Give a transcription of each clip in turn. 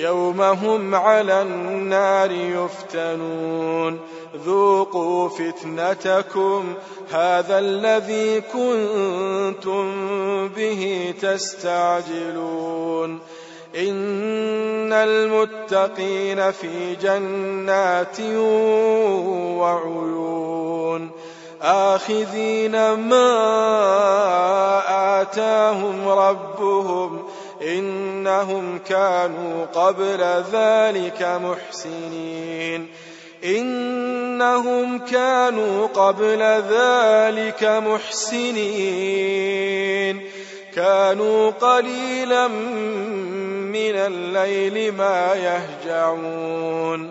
يوم هم على النار يفتنون. ذوقوا فتنتكم هذا الذي كنتم به تستعجلون. إن المتقين في جنات وعيون. اخذين ما آتاهم ربهم إنهم كانوا قبل ذلك محسنين إنهم كانوا قبل ذلك محسنين كانوا قليلا من الليل ما يهجعون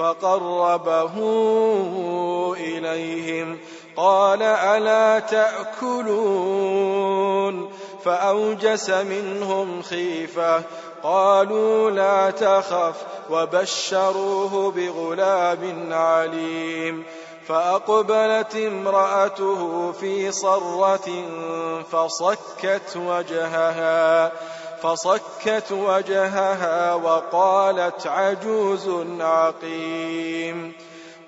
فقربه إليهم. قال ألا تأكلون؟ فأوجس منهم خيفة. قالوا لا تخف وبشروه بغلام عليم. فأقبلت امرأته في صرة فصكت وجهها. فصكت وجهها وقالت عجوز عقيم.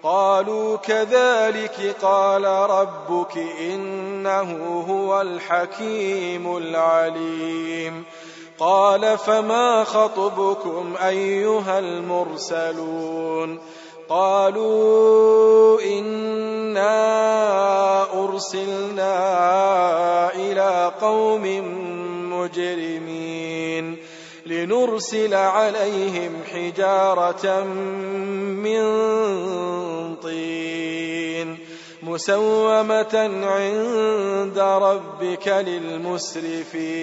قالوا كذلك قال ربك إنه هو الحكيم العليم. قال فما خطبكم أيها المرسلون؟ قالوا انا ارسلنا إلى قوم مجرمين لنرسل عليهم حجاره من طين مسومه عند ربك للمسرفين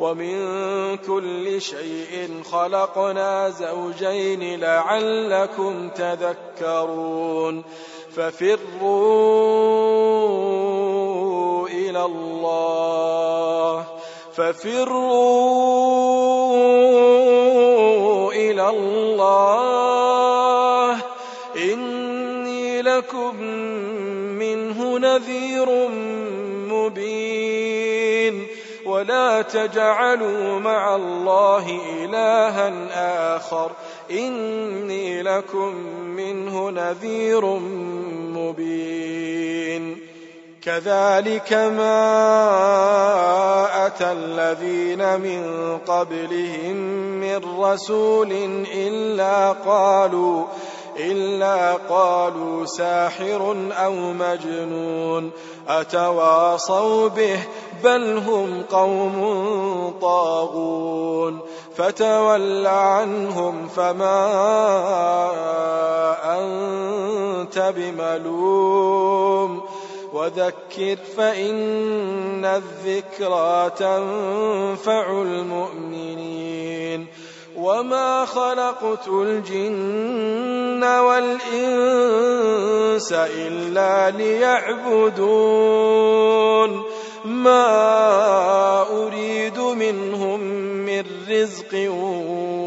ومن كل شيء خلقنا زوجين لعلكم تذكرون ففروا إلى الله ففروا إلى الله إني لكم منه نذير مبين ولا تجعلوا مع الله إلها آخر إني لكم منه نذير مبين كذلك ما أتى الذين من قبلهم من رسول إلا قالوا إلا قالوا ساحر أو مجنون أتواصوا به بل هم قوم طاغون. فتول عنهم فما أنت بملوم. وذكر فإن الذكرى تنفع المؤمنين. وما خلقت الجن والإنس إلا ليعبدون ما أريد منهم من رزق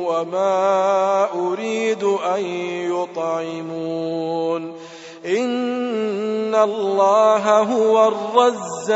وما أريد أن يطعمون إن الله هو الرزاق